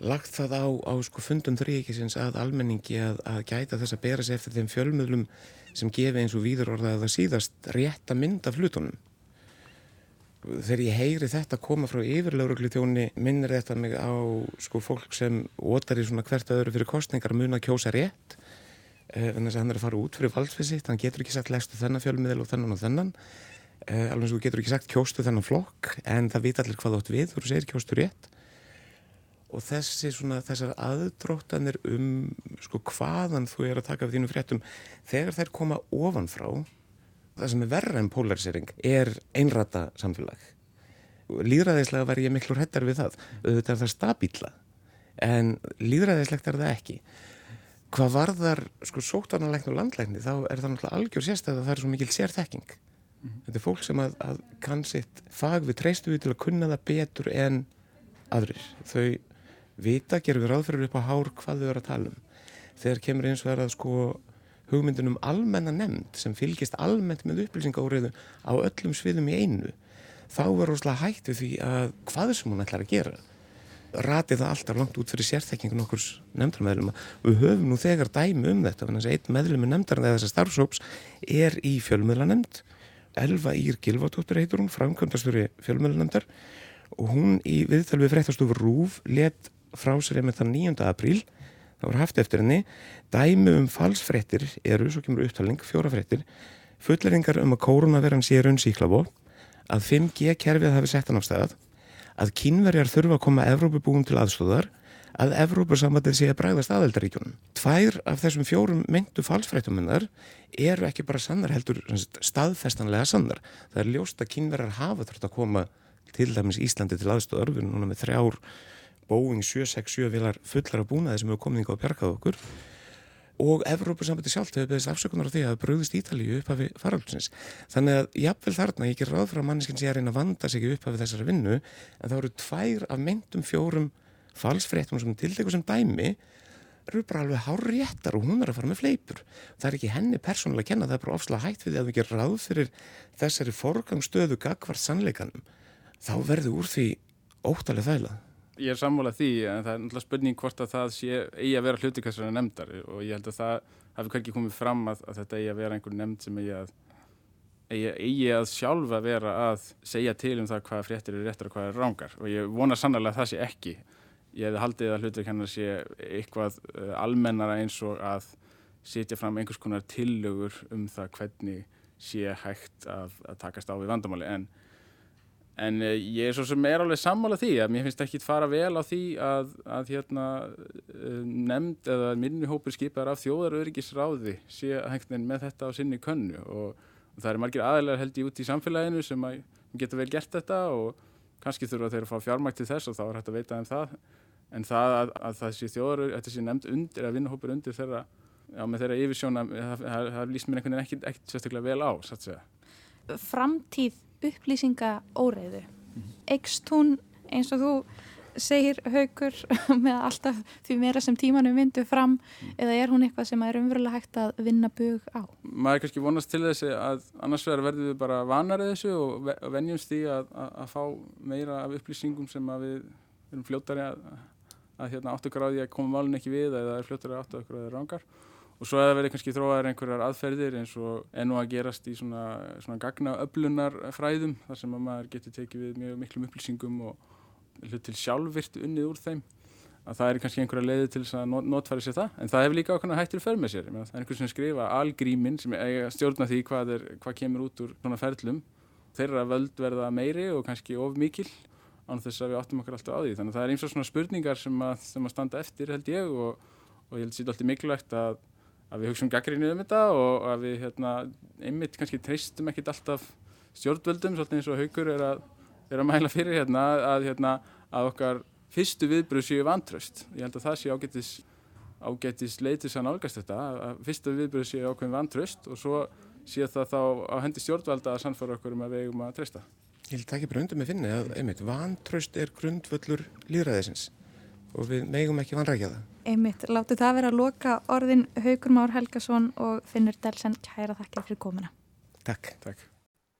lagt það á, á sko fundum þrýkisins að almenningi að, að gæta þess að bera sig eftir þeim fjölmöðlum sem gefi eins og víður orðað að síðast rétt að mynda flutunum þegar ég heyri þetta koma frá yfirlauruglu þjóni minnir þetta mig á sko fólk sem ótar í svona hvert öðru fyrir kostningar mun að kjósa rétt Eh, þess að hann er að fara út fyrir valdsvisitt hann getur ekki sagt lestu þennan fjölmiðil og þennan og þennan. Eh, alveg eins og getur ekki sagt kjóstu þennan flokk en það vita allir hvað átt við þú segir kjóstu rétt og þessi svona þessar aðdróttanir um sko hvaðan þú er að taka af þínum fréttum þegar þær koma ofanfrá það sem er verra en polarisering er einrata samfélag líðræðislega var ég miklu hrettar við það auðvitað er það stabíla en líðræðislegt er það ekki Hvað varðar sko sótarnalegn og landlegni þá er það náttúrulega algjör sérstæð að það er svo mikil sérþekking. Mm -hmm. Þetta er fólk sem að, að kann sitt fag við treystu við til að kunna það betur en aðrir. Þau vita, gerur við ráðferður upp á hár hvað þau eru að tala um. Þegar kemur eins og það að sko hugmyndunum almenna nefnd sem fylgist almennt með upplýsingáriðu á öllum sviðum í einu þá er rosalega hægt við því að hvað sem hún ætlar að gera rati það alltaf langt út fyrir sérþekkingun okkur nefndarmeðlum við höfum nú þegar dæmi um þetta þannig að einn meðlum með nefndar eða þessar starfsóps er í fjölmiðlanemnd Elva Ír Gilvatóttur heitur hún framkvæmdastöru fjölmiðlanemndar og hún í viðtal við fréttastofur Rúf let frá sér með það 9. apríl það voru haft eftir henni dæmi um falsfrettir eru, svo kemur upptalning, fjóra frettir fulleringar um að kórunarverðan sé raunsíklavo að 5G kerfið hafi sett hann á stað að kínverjar þurfa að koma Evrópubúum til aðstóðar að Evrópusambandir sé að bræðast aðeldaríkjunum. Tvær af þessum fjórum myndu falsfrættumunnar eru ekki bara sannar heldur staðfestanlega sannar. Það er ljóst að kínverjar hafa þurft að koma til dæmis Íslandi til aðstóðar, við erum núna með þrjár Boeing 767 vilar fullar af búnaði sem hefur komið yngi á bjargað okkur og Evrópussambandi sjálft hefur beðist afsökunar á því að það bröðist Ítalíu upp af faraldsins. Þannig að jáfnvel þarna, ég ger ráð frá manneskinn sem ég er einn að vanda sig upp af þessari vinnu, en það eru tvær af myndum fjórum falsfréttum sem tildegur sem dæmi eru bara alveg hár réttar og hún er að fara með fleipur. Það er ekki henni persónulega að kenna, það er bara ofslega hægt við að við gerum ráð fyrir þessari forgangstöðu gagvart sannleikanum. Þá verður úr því óttalega þæglað ég er sammálað því en það er náttúrulega spurning hvort að það sé eigi að vera hlutikastræðar nefndar. Og ég held að það hafi kannski komið fram að, að þetta eigi að vera einhver nefnd sem eigi að eigi, eigi að sjálfa vera að segja til um það hvað fréttir eru réttar og hvað eru rángar og ég vona sannlega að það sé ekki. Ég hefði haldið að hlutikastræðar sé eitthvað uh, almennara eins og að setja fram einhvers konar tillögur um það hvernig sé hægt að, að takast á við vandamáli en En uh, ég er svo sem er alveg sammála því að mér finnst ekki fara vel á því að, að hérna, uh, nefnd eða minnihópur skipar af þjóðaröryggisráði sé hægtinn með þetta á sinni könnu og, og það er margir aðeinar held ég út í samfélaginu sem geta vel gert þetta og kannski þurfa þeir að fá fjármækt til þess og þá er hægt að veita um það en það að, að þessi þjóðarörygg, þetta sé nefnd undir, að minnihópur undir þeirra, já með þeirra yfirsjóna, það, það, það líst mér einhvern veginn ekkert sérstaklega vel á. Framtíð upplýsinga óreiðu. Ekst hún eins og þú segir haugur með alltaf því meira sem tímanum vindu fram mm. eða er hún eitthvað sem er umverulega hægt að vinna bug á? Maður kannski vonast til þessi að annars verðum við bara vanarið þessu og venjumst í að, að, að fá meira af upplýsingum sem að við erum fljóttari að, að hérna, áttu því að koma málun ekki við eða er fljóttari áttu okkur að það rángar og svo það verður kannski þróaður einhverjar aðferðir eins og ennu að gerast í svona, svona gagnaöflunar fræðum þar sem að maður getur tekið við mjög miklum upplýsingum og hlut til sjálfvirt unnið úr þeim. Að það er kannski einhverja leiði til að notfæri sér það. En það hefur líka ákveðna hættir för með sér. Það er einhvers sem skrifa algríminn sem stjórna því hvað, er, hvað kemur út úr svona ferlum. Þeirra völd verða meiri og kannski of mikil án þess að við áttum okkur alltaf á því. Þannig að það er eins og svona spurningar sem að, sem að standa eftir held ég og, og ég held sér alltaf mikilvægt að að við hugsaum gaggrinni um þetta og að við hérna, einmitt kannski treystum ekkit alltaf stjórnvöldum, svolítið eins og haugur er að, er að mæla fyrir hérna að, hérna, að okkar fyrstu viðbröð séu vantraust. Ég held að það sé ágættis, ágættis leitis að nálgast þetta, að fyrstu viðbröð séu ákveðin vantraust og svo sé það þá á hendi stjórnvalda að sannfara okkur um að við eigum að treysta. Ég held ekki bara undir með finni að einmitt vantraust er grundvöllur líðræðisins og við megum ekki vanrækja það. Einmitt, láttu það vera að loka orðin Haugur Már Helgason og Finnur Delsen kæra þakkir fyrir komuna. Takk. Takk.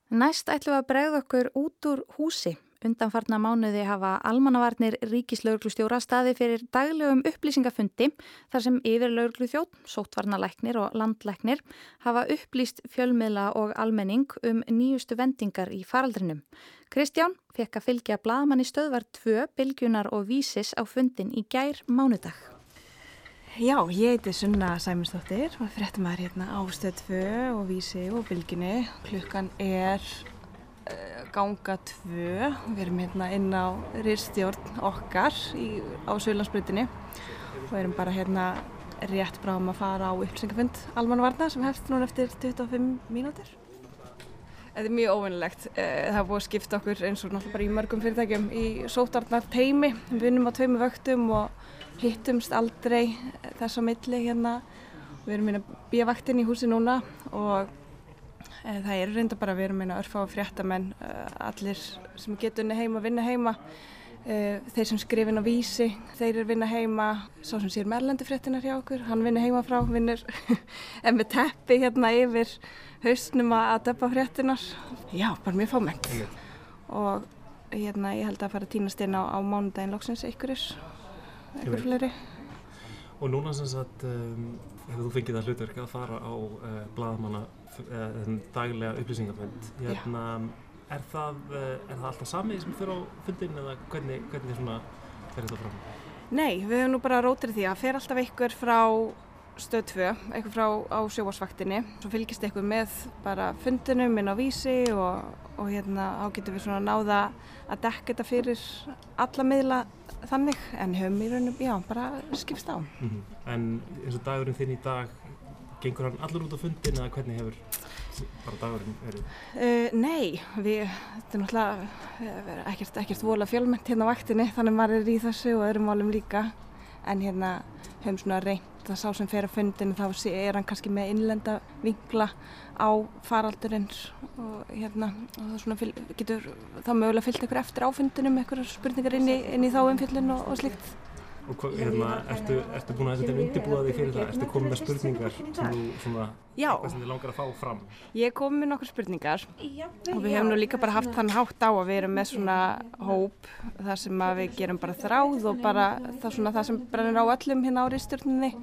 Næst ætlum við að bregða okkur út úr húsi. Undanfarna mánuði hafa almannavarnir ríkislauglustjóra staði fyrir daglegum upplýsingafundi þar sem yfir lauglu þjótt, sótvarnalæknir og landlæknir hafa upplýst fjölmiðla og almenning um nýjustu vendingar í faraldrinum. Kristján fekk að fylgja blaðmanni stöðvar 2, Bilgjunar og Vísis á fundin í gær mánudag. Já, ég heiti Sunna Sæminsdóttir og fréttum maður hérna á stöð 2 og Vísi og Bilginni. Klukkan er uh, ganga 2. Við erum hérna inn á rýrstjórn okkar í, á Söðlandsbrytinni og erum bara hérna rétt bráðum að fara á upplýsingafund almanvarna sem hefst núna eftir 25 mínútur. Þetta er mjög óvinnilegt. Eh, það er búið að skipta okkur eins og náttúrulega bara í mörgum fyrirtækjum í sótarnar teimi. Við vinnum á tveimu vöktum og hittumst aldrei þess á milli hérna. Við erum hérna bíavaktin í húsi núna og e, það eru reynda bara við erum hérna örfá fréttamenn e, allir sem getur unni heima vinna heima. E, þeir sem skrifin á vísi þeir eru vinna heima. Sá sem sér merlendi fréttinar hjá okkur hann vinna heima frá, vinnur en með teppi hérna yfir hausnum að döpa fréttinar já, bara mjög fámengt og hérna ég held að fara að týnast inn á, á mánudaginn loksins ykkurir eitthvað fleiri. Og núna sem sagt um, hefur þú fengið það hlutverk að fara á uh, bladamanna uh, daglega upplýsingafönd. Hérna, er, það, uh, er það alltaf samið sem fyrir á fundin eða hvernig, hvernig svona fer þetta fram? Nei, við hefum nú bara rótir því að fer alltaf einhver frá stöð 2, einhver frá á sjóasvaktinni. Svo fylgist einhver með bara fundinum inn á vísi og, og hérna á getur við svona náða að dekka þetta fyrir alla miðla þannig en höfum í raunum, já, bara skipst á. Mm -hmm. En eins og dagurinn þinn í dag, gengur hann allur út á fundin eða hvernig hefur bara dagurinn verið? Uh, nei, við, þetta er náttúrulega eh, ekkert, ekkert vola fjölmænt hérna á vaktinni þannig maður er í þessu og öðrum málum líka en hérna höfum svona reynd að sá sem fer að fundin þá er hann kannski með innlenda vingla á faraldurinn og hérna og það getur þá mögulega fyllt ykkur eftir áfundinum ykkur spurningar inn í, inn í þá umfjöldun og, og slikt Og hérna, ertu, ertu búin að þetta undirbúða þig fyrir það? Ertu komið með spurningar sem þú svona, sem þið langar að fá fram? Ég kom með nokkur spurningar. Og við hefum nú líka bara haft þann hátt á að við erum með svona hóp þar sem að við gerum bara þráð og bara það, svona, það sem brennir á öllum hérna á rýstjórnunni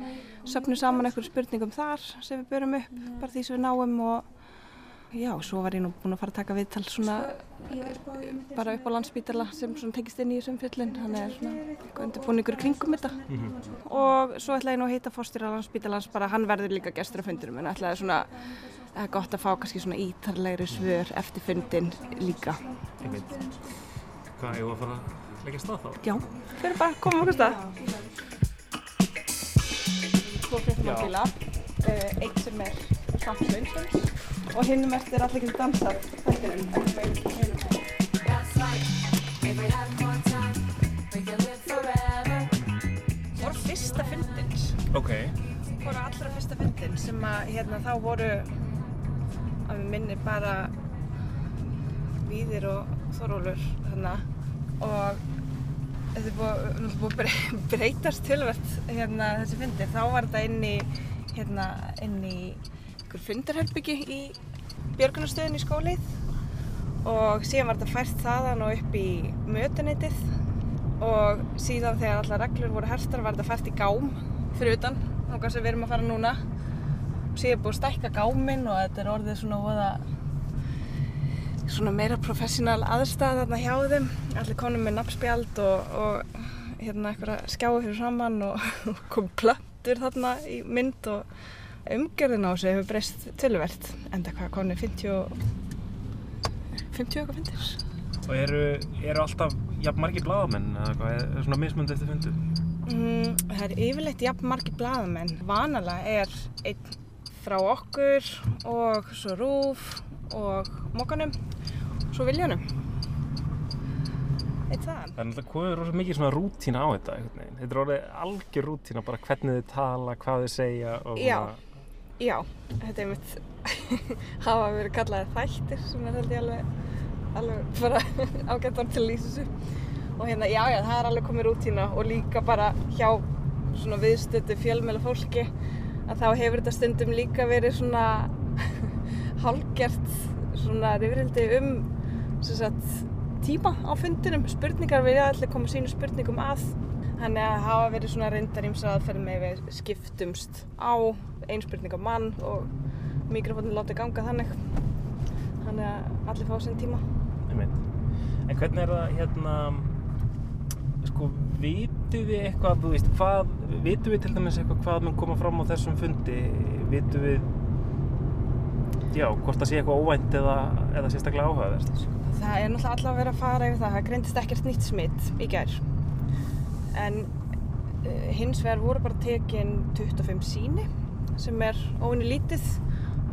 söpnum saman einhverju spurningum þar sem við börum upp, bara því sem við náum og Já, svo var ég nú búin að fara að taka viðtal svona bara upp á landsbítala sem tekist inn í þessum fjöllin þannig að svona undirbúin ykkur kringum þetta. Mm -hmm. og svo ætlaði ég nú að heita fórstýra landsbítalans bara hann verður líka gestur af fundirum en ætlaði svona að gott að fá kannski svona ítarlegri svör eftir fundin líka. Hvað er þú að fara að leggja stað þá? Já, fyrir bara komum okkur stað. Tvo fréttum á fíla uh, eitt sem er Samsveinsons og hinnum eftir allir ekki dansað. Það voru fyrsta fundins Ok. Það voru allra fyrsta fundin sem að hérna þá voru að við minni bara Víðir og Þorólur þarna og þetta er búið, búið að breytast tilvært hérna þessi fundir. Þá var þetta inn í, hérna, inn í einhver fundarherbyggi í björgunastöðin í skólið. Og síðan var þetta fært þaðan og upp í mötuneytið. Og síðan þegar alla reglur voru herstar var þetta fært í gám fyrir utan hvað sem við erum að fara núna. Og síðan búið stækka gáminn og þetta er orðið svona voða svona meira professional aðstæð þarna hjá þeim. Allir konum með nafnspjald og, og hérna eitthvað skjáu fyrir saman og, og kom plöttur þarna í mynd og umgjörðin á þessu hefur breyst tölvert enda hvað konið 50 50 eitthvað fundir Og eru, eru alltaf jafn margir bladamenn eða hvað, er svona mismönd eftir fundu? mm, Það er yfirleitt jafn margir blaðamenn vanalega er einn frá okkur og svo Rúf og Mókanum svo Viljanum Eitt þaðan Það er náttúrulega komið rosa mikið svona rútína á þetta veginn. Þetta er orðið algjör rútína bara hvernig þið tala, hvað þið segja og Já. svona- Já, þetta er mitt hafa verið kallaði þættir sem er held ég alveg, alveg bara ágætt orð til að lýsa þessu. Og hérna, já, já, það er alveg komið rútína og líka bara hjá svona viðstötu fjölmjöla fólki að þá hefur þetta stundum líka verið svona hálgjert svona rifrildi um sagt, tíma á fundinum, spurningar við allir koma sínu spurningum að Þannig að hafa verið svona reyndar ímsa aðferð með við skiptumst á ein spurning á mann og mikrofónin látið ganga þannig. Þannig að allir fá sinn tíma. En hvernig er það hérna, sko, vitu við eitthvað, þú veist, hvað, vitu við til dæmis eitthvað hvað mun koma fram á þessum fundi? Vitu við, já, hvort það sé eitthvað óvænt eða, eða sérstaklega áhugaverst? Það er náttúrulega alltaf að vera að fara yfir það. Það greindist ekkert nýtt smitt í gær. En uh, hins vegar voru bara tekin 25 síni sem er óvinni lítið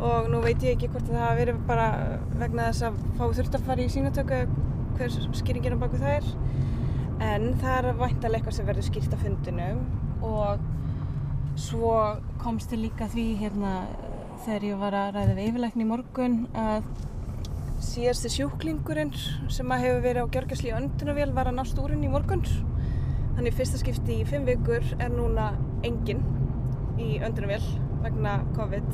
og nú veit ég ekki hvort það hafa verið bara vegna þess að fá þurft að fara í sínatöku hver skýringin á baku það er. En það er væntalega eitthvað sem verður skýrt á fundinum og svo komst ég líka því hérna þegar ég var að ræða við yfirleikni í morgun að síðasti sjúklingurinn sem að hefur verið á gjörgjastli öndunavél var að nást úr henni í morgun. Þannig fyrsta skipti í fimm vikur er núna enginn í öndunavél vegna COVID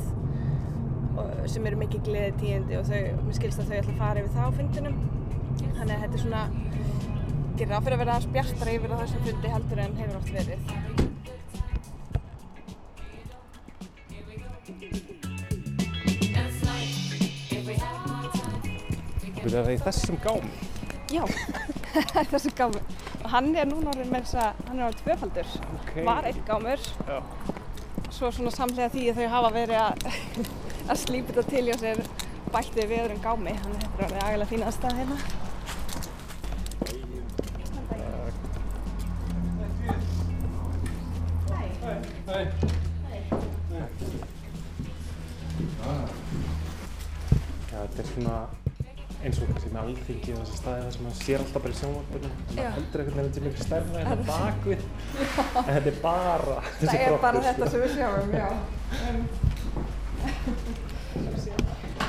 og- sem eru mikið gleði tíðindi og þau, mér skilst að þau ætla að fara yfir það á fundinum. Þannig að þetta er svona, gerir á fyrir að vera aðeins bjartara yfir á þessum fundi heldur en hefur oft verið. Byrja það í þessum gámi? Já, þessi gámur. Og hann er núna orðin með þess að, hann er orðin tvöfaldur. Ok. Var einn gámur. Já. Svo svona samlega því að þau hafa verið að, að slípa þetta til hjá sér bætti við öðrum gámi. Þetta er orðið agalega fín aðstæða hérna. Já, þetta er svona eins og kannski með alþingi og þessi staði þar sem maður sér alltaf bara í sjónvarpinu og Já. maður heldur einhvern veginn að þetta er miklu stærra en það bakvið en þetta er bara þessi Það er bara broddur, þetta sko. sem við sjáum, já.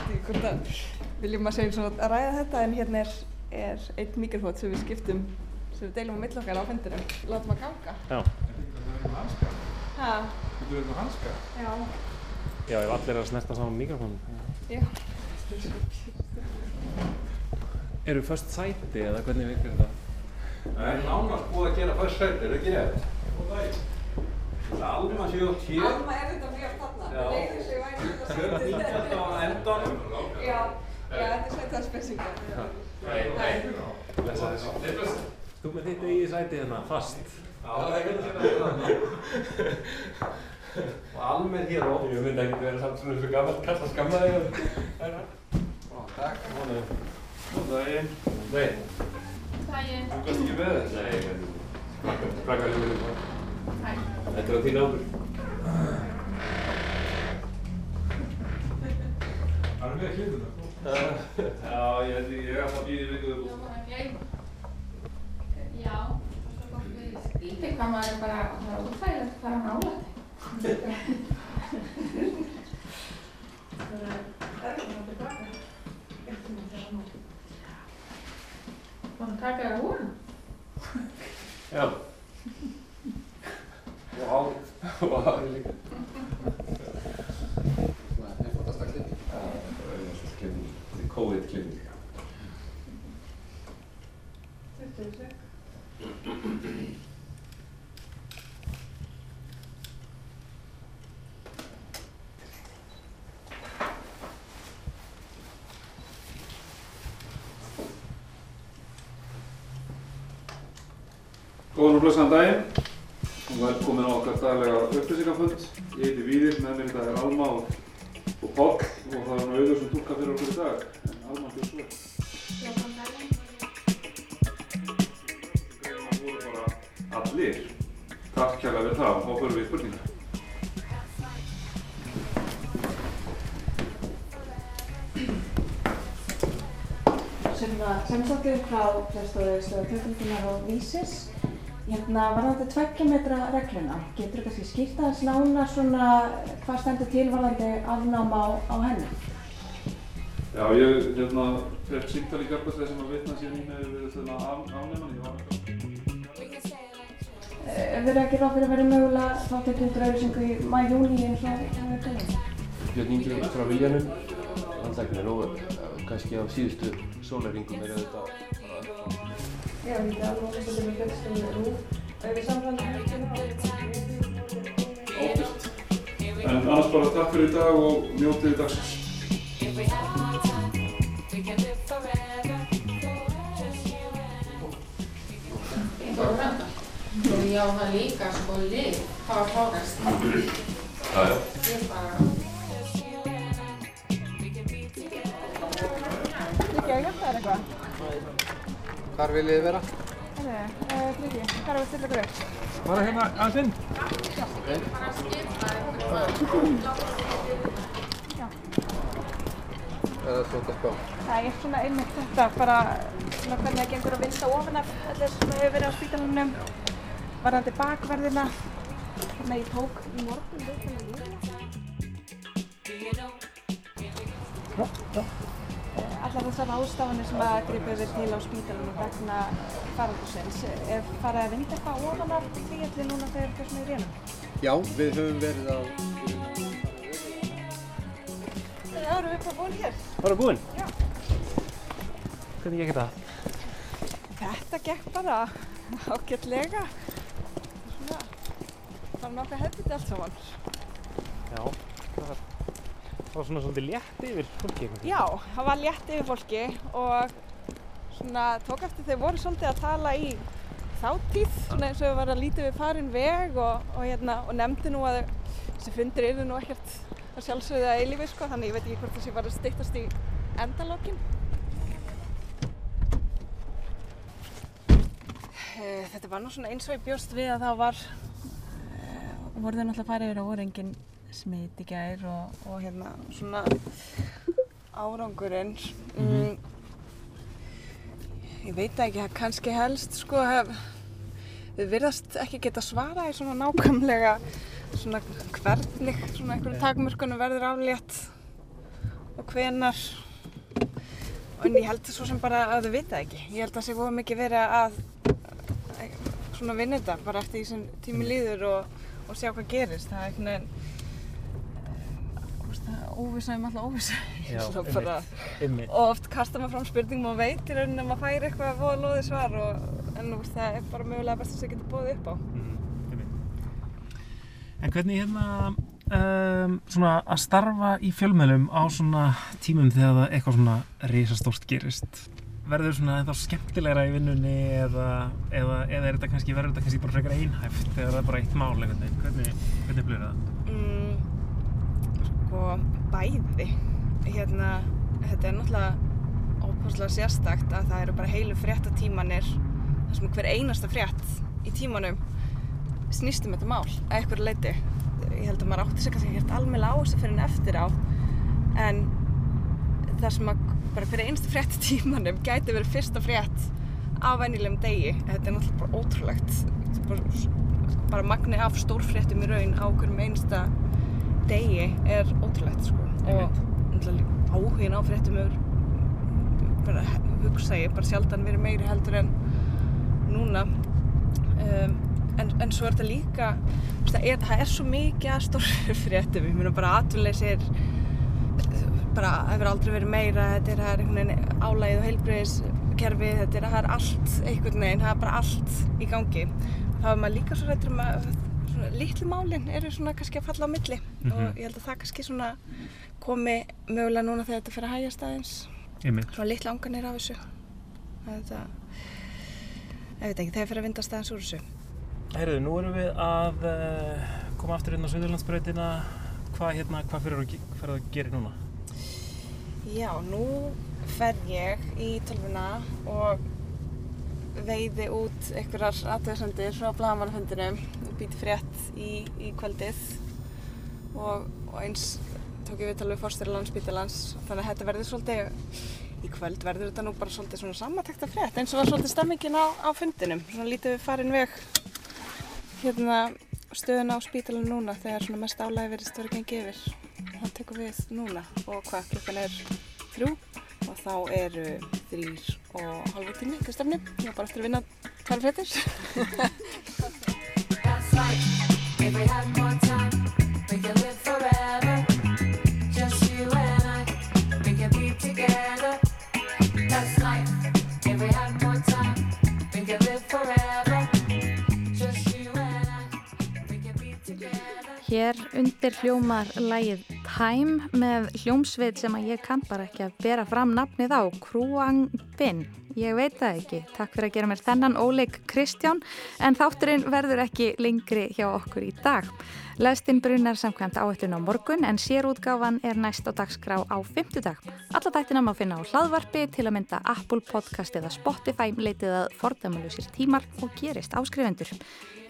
Því hvort að viljum að segja svona að ræða þetta en hérna er, er einn mikrofót sem við skiptum, sem við deilum á mill okkar á fundinum. Látum að ganga. Já. Ha, Þú verður hanska? já. Já, ef allir er að snerta saman mikrofónum. Já. Eru först sæti eða hvernig virkar þetta? Það er nánast búið að gera fyrst sæti, er ekki rétt? Það er Alma séu átt hér. Alma er þetta mjög þarna. Já. Leiður sig væri þetta Björn Ingi alltaf á endanum. Já, já, þetta er sætið að spesinga. Þú með þitt í sæti hérna, fast. Já, það er ekki Og Alma er hér og... Ég myndi ekki vera samt svona svo gammalt kall að skamma þig. Takk. Góð daginn. Nei, Daginn. Þú gæst ekki með þetta? nei, nei. Frækar lífið þig. Þetta er á þín áður. Það er með hlutuna. Já, ég held ég ég er að býða í vikuðu Já, svo fólk við skrítið hvað maður er bara, það er útfæðilegt hvað hann álætti. Búin að taka það úr hann? Já. Og hár. Og hár líka. Svona einfaldasta klipping. Já, það er einfaldasta klipping. Þetta er COVID klipping. 20 sek. Góðan og blessaðan daginn og velkomin á okkar daglega upplýsingafönd. Ég heiti Víðir, með mér í dag er Alma og, og Páll og það er nú auður sem túkka fyrir okkur í dag. En Alma, hvað svo? Já, góðan daginn. Það voru bara allir. Takk kærlega við það og þá förum við spurningar. Sunna Semsóttir frá Flerstóðu klukkundunar og vísis. Hérna varðandi tveggja metra regluna, getur þú kannski skýrt aðeins nána svona hvað stendur til varðandi afnám á, á henni? Já, ég hérna, fekk símtal í garðbærslega sem að vitna í með við þetta af, afnefnan. Ég var Ef við erum ekki ráð fyrir að vera mögulega þá tekið undir auðvisingu í mæ-júni eins og við tegum. Björn Ingi frá Viljanum. Landlæknir og kannski á síðustu sólaringum er þetta Já, við erum alveg að stunda með fjölstöðu rú. Ef við samfæðum ábyrgt. En annars bara takk fyrir í dag og njótið dagsins. Og ég á það líka sko lið, það var klárast. Já, já. Hvar viljið þið vera? Herri, uh, Líkja, hvað er að stilla ykkur upp? Bara hérna aðeins inn. bara skipa eitthvað. Eða svo þetta spá. Það er svona einmitt þetta, bara svona hvernig það gengur að vinda ofan af allir sem hefur verið á spítalunum, varðandi bakverðina. Þannig að ég tók í morgun viðtalið líka. Allar þessar ástafanir sem að gripa yfir til á spítalunum vegna faraldusins, er farið að vinda eitthvað ofan af því allir núna þegar það er svona í rénum? Já, við höfum verið á... Það eru við bara búin hér. Bara búinn? Já. Hvernig gekk þetta? Þetta gekk bara ágætlega. Svona, það var nokkuð hefðið allt saman. Já, það var, það var svona svolítið létt yfir fólki veginn. Já, það var létt yfir fólki og svona tók eftir þau voru svolítið að tala í þáttíð, svona eins og þau var að lítið við farin veg og, og, hérna, og nefndi nú að þessi fundir eru nú ekkert að sjálfsögðu að eilífi sko, þannig ég veit ekki hvort þessi var að steyttast í endalókin. Eh, Þetta var nú svona eins og ég bjóst við að það var, uh, voru þau náttúrulega farið yfir að voru í gær og, og hérna svona árangurinn. Mm, ég veit það ekki, það kannski helst sko hef, við virðast ekki geta svara í svona nákvæmlega svona hvernig svona einhverjum takmörkunum verður aflétt og hvenar en ég held svo sem bara að þau vita ekki. Ég held að það sé voru mikið verið að svona vinna þetta bara eftir því sem tími líður og, og sjá hvað gerist. Það er einhvern veginn óvissa um alltaf einmitt. og oft kastar maður fram spurningum og veit í rauninni að maður fær eitthvað að fóða loði svar og, en veist, það er bara mögulega best að það getur bóðið upp á En hvernig hérna um, svona að starfa í fjölmjölum á svona tímum þegar það eitthvað svona risastórt gerist? Verður svona ennþá skemmtilegra í vinnunni eða, eða, eða er þetta kannski, verður þetta kannski bara frekar einhæft þegar það er bara eitt mál? Hvernig, hvernig blöður það? mm, sko bæði. Hérna, þetta er náttúrulega óbúslega sérstakt að það eru bara heilu fréttatímanir þar sem hver einasta frétt í tímanum snýst um þetta mál að einhverju leiti ég held að maður átti sig kannski ekkert almennilega á þessu fyrir en eftir á en það sem að bara fyrir einasta frétt í tímanum gæti verið fyrsta frétt á venjulegum degi þetta er náttúrulega bara ótrúlegt. Bara, bara magni af stórfréttum í raun á hverjum einsta degi er ótrúlegt sko. og áhugin á fréttum bara hugsa ég bara sjaldan verið meiri heldur en núna. Um, en, en svo er þetta líka það er, það er svo mikið að stóru fréttum. Ég meina bara atvinleysir bara hefur aldrei verið meira. Þetta er, er einhvern veginn álægið og heilbreyðiskerfi þetta er, er allt einhvern veginn, það er bara allt í gangi. Þá er maður líka svo rættur um að litlu málinn eru svona kannski að falla á milli. Mm -hmm. og ég held að það kannski svona komi mögulega núna þegar þetta fyrir að hægja staðins svona litlu anganir af þessu. Þetta ég veit ekki, þegar fyrir að vinda staðins úr þessu. Herruðu, nú erum við að uh, koma aftur inn á Suðurlandsbröytina hvað hérna, hvað fyrir að, að gera núna? Já, nú fer ég í tölvuna og veiði út einhverjar aðtöðsendir frá blagamannafundinum og býti frétt í, í kvöldið og, og eins tók ég viðtal við fórstjóri landsbítalans þannig að þetta verður svolítið í kvöld verður þetta nú bara svolítið svona samantekta frétt eins og var svolítið stemmingin á, á fundinum. Svona lítið við farin veg hérna stöðuna á spítalanu núna þegar svona mest álægi verið stöður gengið yfir. Það tekur við núna og hvað klukkan er þrjú og þá eru þrýr og halva tími ekki stefni ég var bara eftir að vinna tvær Hér undir hljómar lægið Time með hljómsveit sem að ég kann bara ekki að bera fram nafnið á, Kruang Bin. Ég veit það ekki. Takk fyrir að gera mér þennan óleik Kristján en þátturinn verður ekki lengri hjá okkur í dag. Lestin brunar samkvæmt áhættun á morgun en sérútgáfan er næst á dagskrá á fymtudag. Alla dættina má finna á hlaðvarpi til að mynda Apple Podcast eða Spotify leitið að fordæmulusir tímar og gerist áskrifendur.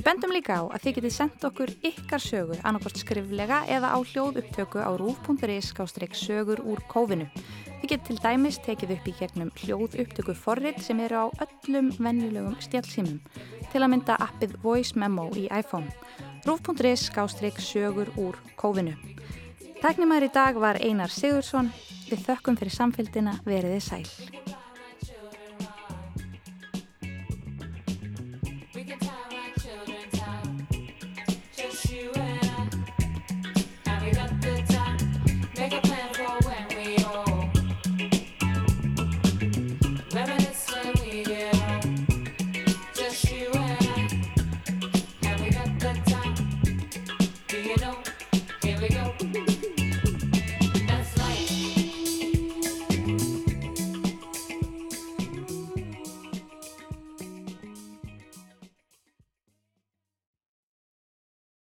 Bendum líka á að þið getið sendt okkur ykkar sögu annarkort skriflega eða á hljóð upptöku á rúf.is skástrík sögur úr kófinu. Getið til dæmis tekið upp í gegnum hljóð upptöku forrið sem eru á öllum venjulegum stjálfsýmum til að mynda appið Voice Memo í iPhone. Rúf.is skástrík sögur úr kófinu. Tæknumæður í dag var Einar Sigursson. Við þökkum fyrir samfélgina veriði sæl.